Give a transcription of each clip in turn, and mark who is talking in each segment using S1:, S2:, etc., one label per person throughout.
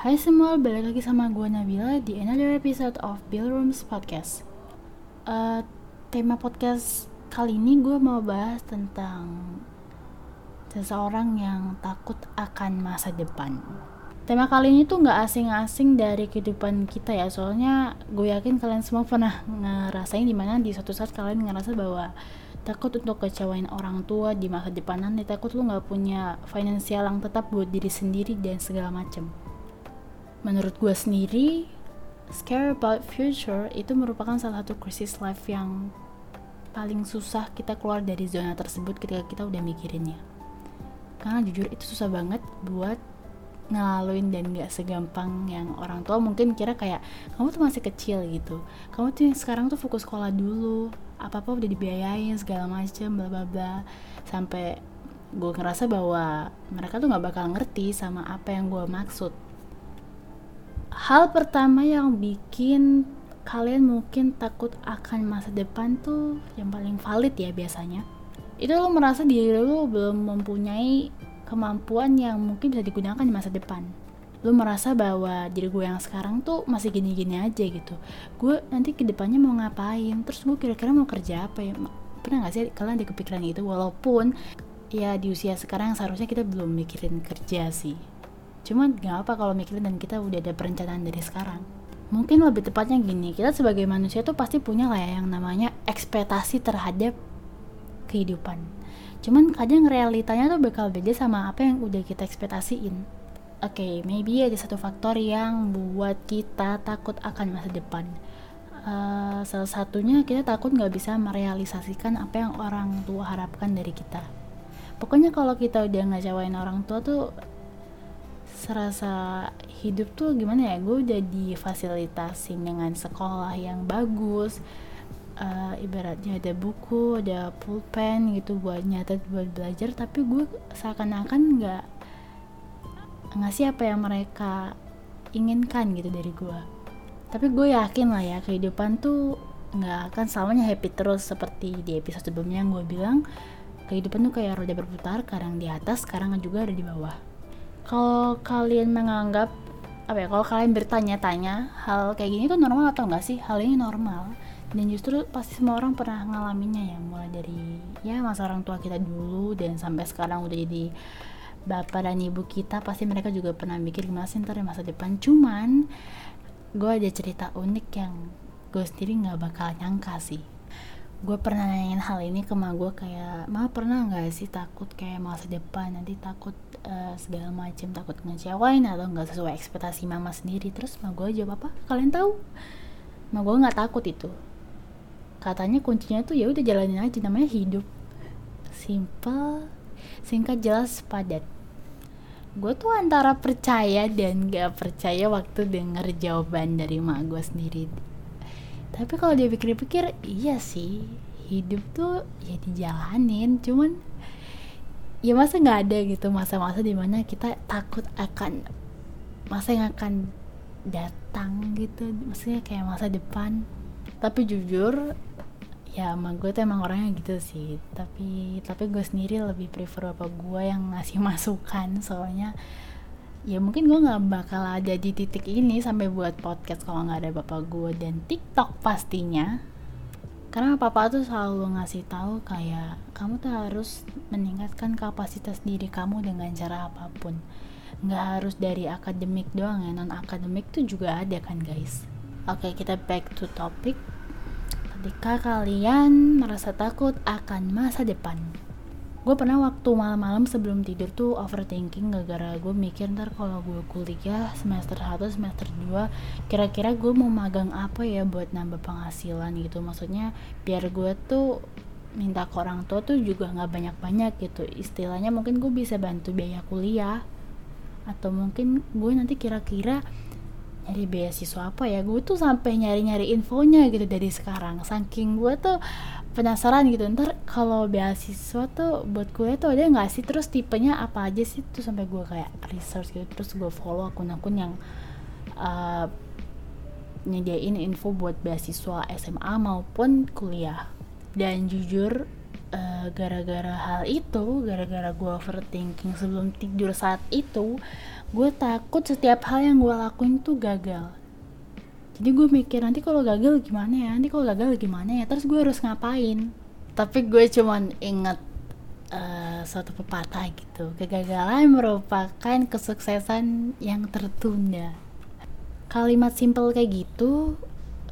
S1: Hai semua, balik lagi sama gue Nabila di another episode of Bill Rooms Podcast. Uh, tema podcast kali ini gue mau bahas tentang seseorang yang takut akan masa depan. Tema kali ini tuh nggak asing-asing dari kehidupan kita ya, soalnya gue yakin kalian semua pernah ngerasain di mana di suatu saat kalian ngerasa bahwa takut untuk kecewain orang tua di masa depan nanti takut lu nggak punya finansial yang tetap buat diri sendiri dan segala macem menurut gue sendiri scare about future itu merupakan salah satu krisis life yang paling susah kita keluar dari zona tersebut ketika kita udah mikirinnya. Karena jujur itu susah banget buat ngelaluin dan gak segampang yang orang tua mungkin kira kayak kamu tuh masih kecil gitu. Kamu tuh yang sekarang tuh fokus sekolah dulu apa apa udah dibiayain segala macem bla bla bla. Sampai gue ngerasa bahwa mereka tuh nggak bakal ngerti sama apa yang gue maksud hal pertama yang bikin kalian mungkin takut akan masa depan tuh yang paling valid ya biasanya. Itu lo merasa diri lo belum mempunyai kemampuan yang mungkin bisa digunakan di masa depan. Lo merasa bahwa diri gue yang sekarang tuh masih gini-gini aja gitu. Gue nanti ke depannya mau ngapain? Terus gue kira-kira mau kerja apa ya? Pernah gak sih kalian ada kepikiran itu walaupun ya di usia sekarang seharusnya kita belum mikirin kerja sih Cuman gak apa kalau mikirin dan kita udah ada perencanaan dari sekarang. Mungkin lebih tepatnya gini, kita sebagai manusia tuh pasti punya lah ya yang namanya ekspektasi terhadap kehidupan. Cuman kadang realitanya tuh bakal beda sama apa yang udah kita ekspektasiin. Oke, okay, maybe ada satu faktor yang buat kita takut akan masa depan. Uh, salah satunya kita takut nggak bisa merealisasikan apa yang orang tua harapkan dari kita. Pokoknya kalau kita udah ngecewain orang tua tuh serasa hidup tuh gimana ya? Gue udah difasilitasin dengan sekolah yang bagus uh, ibaratnya ada buku ada pulpen gitu buat nyatet buat belajar tapi gue seakan-akan nggak ngasih apa yang mereka inginkan gitu dari gue tapi gue yakin lah ya kehidupan tuh nggak akan selamanya happy terus seperti di episode sebelumnya yang gue bilang. Kehidupan tuh kayak roda berputar kadang di atas sekarang juga ada di bawah kalau kalian menganggap apa ya kalau kalian bertanya-tanya hal kayak gini tuh normal atau enggak sih? Hal ini normal. Dan justru pasti semua orang pernah ngalaminnya ya mulai dari ya masa orang tua kita dulu dan sampai sekarang udah jadi bapak dan ibu kita pasti mereka juga pernah mikir gimana sih ntar masa depan. Cuman gue ada cerita unik yang gue sendiri nggak bakal nyangka sih. Gue pernah nanyain hal ini ke mama gue kayak ma pernah nggak sih takut kayak masa depan? Nanti takut uh, segala macam takut ngecewain atau nggak sesuai ekspektasi mama sendiri. Terus mama gue jawab apa? Kalian tahu? Mama gue nggak takut itu. Katanya kuncinya tuh ya udah jalanin aja namanya hidup. Simple singkat jelas padat. Gue tuh antara percaya dan gak percaya waktu denger jawaban dari mak gue sendiri. Tapi kalau dia pikir-pikir iya sih hidup tuh ya dijalanin. Cuman ya masa nggak ada gitu masa-masa di mana kita takut akan masa yang akan datang gitu. Maksudnya kayak masa depan. Tapi jujur ya emang gue tuh emang orangnya gitu sih. Tapi tapi gue sendiri lebih prefer apa gue yang ngasih masukan. Soalnya ya mungkin gue nggak bakal ada di titik ini sampai buat podcast kalau nggak ada bapak gue. Dan TikTok pastinya karena papa tuh selalu ngasih tahu kayak kamu tuh harus meningkatkan kapasitas diri kamu dengan cara apa pun. Nggak harus dari akademik doang ya non akademik tuh juga ada kan guys. Oke kita back to topic. Ketika kalian merasa takut akan masa depan gue pernah waktu malam-malam sebelum tidur tuh overthinking gara-gara gue mikir ntar kalau gue kuliah semester 1 semester 2 kira-kira gue mau magang apa ya buat nambah penghasilan gitu. Maksudnya biar gue tuh minta ke orang tua tuh juga nggak banyak-banyak gitu. Istilahnya mungkin gue bisa bantu biaya kuliah atau mungkin gue nanti kira-kira nyari beasiswa apa ya. Gue tuh sampai nyari-nyari infonya gitu dari sekarang. Saking gue tuh penasaran gitu. Ntar kalau beasiswa tuh buat gue tuh ada nggak sih? Terus tipenya apa aja sih? Tuh sampai gue kayak research gitu. Terus gue follow akun-akun yang uh, nyediain info buat beasiswa SMA maupun kuliah. Dan jujur uh, gara-gara hal itu gara-gara gue overthinking sebelum tidur saat itu gue takut setiap hal yang gue lakuin tuh gagal jadi gue mikir nanti kalau gagal gimana ya? Nanti kalau gagal gimana ya? Terus gue harus ngapain? Tapi gue cuman inget uh, suatu pepatah gitu. Kegagalan merupakan kesuksesan yang tertunda. Kalimat simple kayak gitu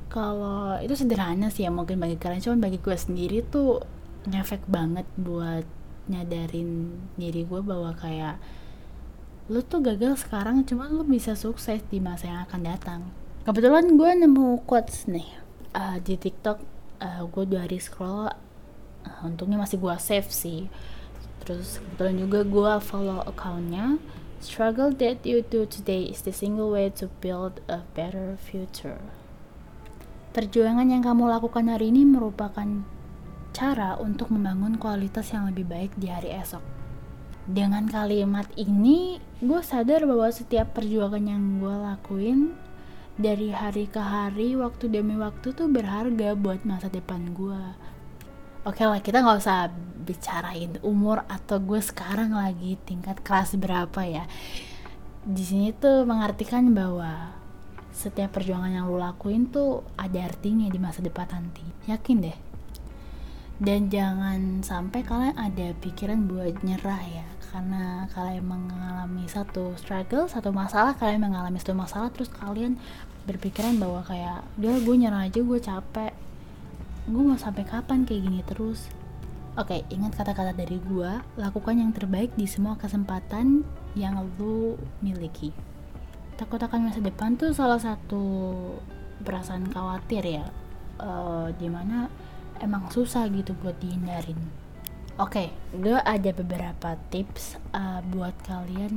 S1: kalau itu sederhana sih ya mungkin bagi kalian. Cuman bagi gue sendiri tuh ngefek banget buat nyadarin diri gue bahwa kayak lu tuh gagal sekarang cuman lu bisa sukses di masa yang akan datang kebetulan gue nemu quotes nih uh, di tiktok uh, gue dua hari scroll uh, untungnya masih gue save sih. Terus kebetulan juga gue follow accountnya. Struggle that you do today is the single way to build a better future. Perjuangan yang kamu lakukan hari ini merupakan cara untuk membangun kualitas yang lebih baik di hari esok. Dengan kalimat ini, gue sadar bahwa setiap perjuangan yang gue lakuin dari hari ke hari, waktu demi waktu tuh berharga buat masa depan gue. Oke lah, kita nggak usah bicarain umur atau gue sekarang lagi tingkat kelas berapa ya. Di sini tuh mengartikan bahwa setiap perjuangan yang lo lakuin tuh ada artinya di masa depan nanti yakin deh dan jangan sampai kalian ada pikiran buat nyerah ya karena kalian mengalami satu struggle satu masalah kalian mengalami satu masalah terus kalian berpikiran bahwa kayak dia gue nyerah aja gue capek. Gue mau sampai kapan kayak gini terus? Oke ingat kata-kata dari gue lakukan yang terbaik di semua kesempatan yang lo miliki. Takut akan masa depan tuh salah satu perasaan khawatir ya uh, di mana emang susah gitu buat dihindarin oke. Okay, gue ada beberapa tips uh, buat kalian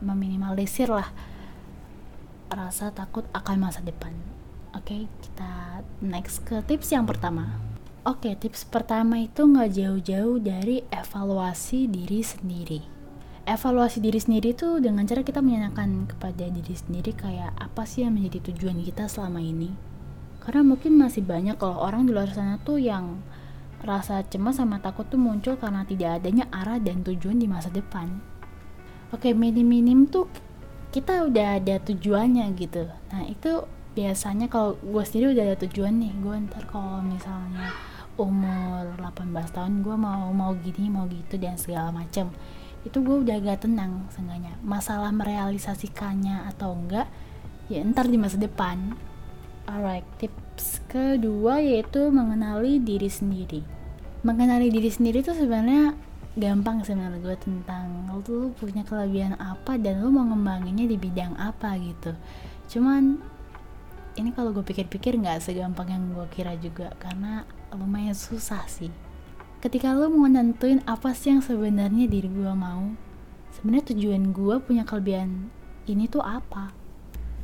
S1: meminimalisir lah rasa takut akan masa depan. Oke okay, kita next ke tips yang pertama. Oke, okay, tips pertama itu nggak jauh-jauh dari evaluasi diri sendiri. Evaluasi diri sendiri tuh dengan cara kita menyenangkan kepada diri sendiri kayak apa sih yang menjadi tujuan kita selama ini? Karena mungkin masih banyak kalau orang di luar sana tuh yang rasa cemas sama takut tuh muncul karena tidak adanya arah dan tujuan di masa depan. Oke minim-minim tuh kita udah ada tujuannya gitu. Nah itu biasanya kalau gue sendiri udah ada tujuan nih gue ntar kalau misalnya umur 18 tahun gue mau mau gini mau gitu dan segala macem itu gue udah agak tenang seenggaknya. Masalah merealisasikannya atau enggak ya ntar di masa depan alright tips kedua yaitu mengenali diri sendiri. Mengenali diri sendiri itu sebenarnya gampang sebenarnya gue tentang lo tuh punya kelebihan apa dan lo mau ngembanginnya di bidang apa gitu. Cuman ini kalau gue pikir-pikir nggak segampang yang gue kira juga karena lumayan susah sih. Ketika lo mau nentuin apa sih yang sebenarnya diri gue mau sebenarnya tujuan gue punya kelebihan ini tuh apa?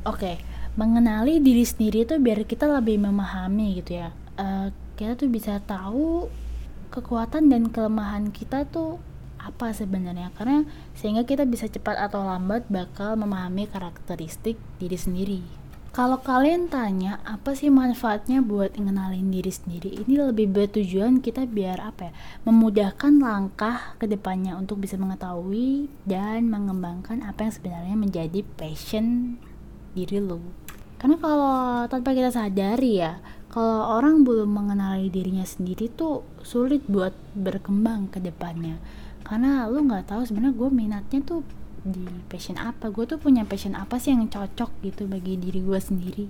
S1: Oke okay, mengenali diri sendiri tuh biar kita lebih memahami gitu ya. Uh, kita tuh bisa tahu kekuatan dan kelemahan kita tuh apa sebenarnya. Karena sehingga kita bisa cepat atau lambat bakal memahami karakteristik diri sendiri. Kalau kalian tanya apa sih manfaatnya buat ngenalin diri sendiri? Ini lebih bertujuan kita biar apa ya? Memudahkan langkah ke depannya untuk bisa mengetahui dan mengembangkan apa yang sebenarnya menjadi passion diri lo. Karena kalau tanpa kita sadari ya kalau orang belum mengenali dirinya sendiri tuh sulit buat berkembang ke depannya. Karena lo nggak tahu sebenarnya gue minatnya tuh di passion apa. Gue tuh punya passion apa sih yang cocok gitu bagi diri gue sendiri.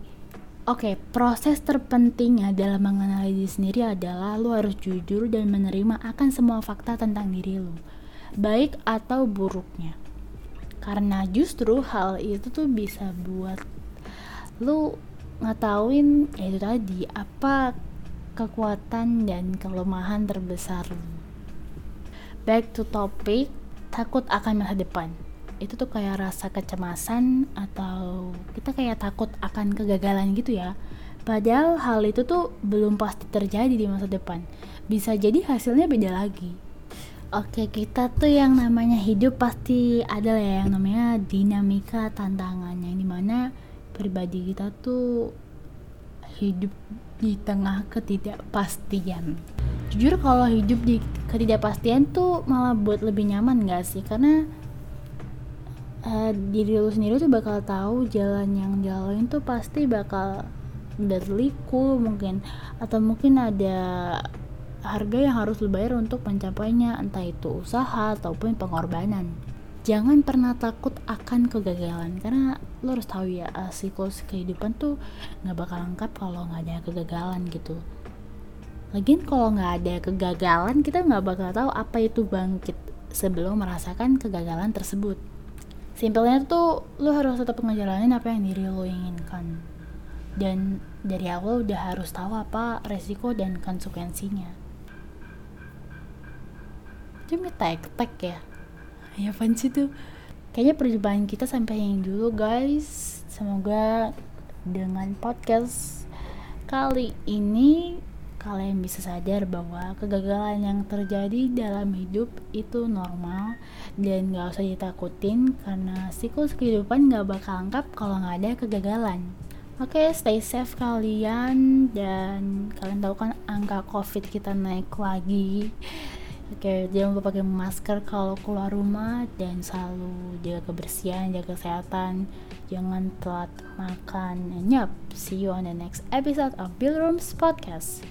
S1: Oke, okay, proses terpentingnya dalam mengenali diri sendiri adalah lo harus jujur dan menerima akan semua fakta tentang diri lo, baik atau buruknya. Karena justru hal itu tuh bisa buat lo ngetahuin ya itu tadi apa kekuatan dan kelemahan terbesar Back to topic, takut akan masa depan. Itu tuh kayak rasa kecemasan atau kita kayak takut akan kegagalan gitu ya. Padahal hal itu tuh belum pasti terjadi di masa depan. Bisa jadi hasilnya beda lagi Oke kita tuh yang namanya hidup pasti ada lah ya yang namanya dinamika tantangan yang di mana pribadi kita tuh hidup di tengah ketidakpastian. Jujur kalau hidup di ketidakpastian tuh malah buat lebih nyaman gak sih? Karena uh, diri lu sendiri tuh bakal tahu jalan yang jalan tuh pasti bakal berliku mungkin. Atau mungkin ada harga yang harus lu bayar untuk mencapainya entah itu usaha ataupun pengorbanan jangan pernah takut akan kegagalan karena lo harus tahu ya siklus kehidupan tuh nggak bakal lengkap kalau nggak ada kegagalan gitu Lagian kalau nggak ada kegagalan kita nggak bakal tahu apa itu bangkit sebelum merasakan kegagalan tersebut. Simpelnya tuh lo harus tetap ngejalanin apa yang diri lo inginkan. Dan dari awal udah harus tahu apa resiko dan konsekuensinya cuma tek-tek ya? Ya apaan sih tuh kayaknya perjumpaan kita sampai yang dulu guys. Semoga dengan podcast kali ini kalian bisa sadar bahwa kegagalan yang terjadi dalam hidup itu normal. Dan gak usah ditakutin karena siklus kehidupan gak bakal lengkap kalau gak ada kegagalan. Oke, okay, stay safe kalian. Dan kalian tahu kan angka covid kita naik lagi. Oke, jangan lupa pakai masker kalau keluar rumah dan selalu jaga kebersihan, jaga kesehatan. Jangan telat makan. Nyap. See you on the next episode of Bill Rooms Podcast.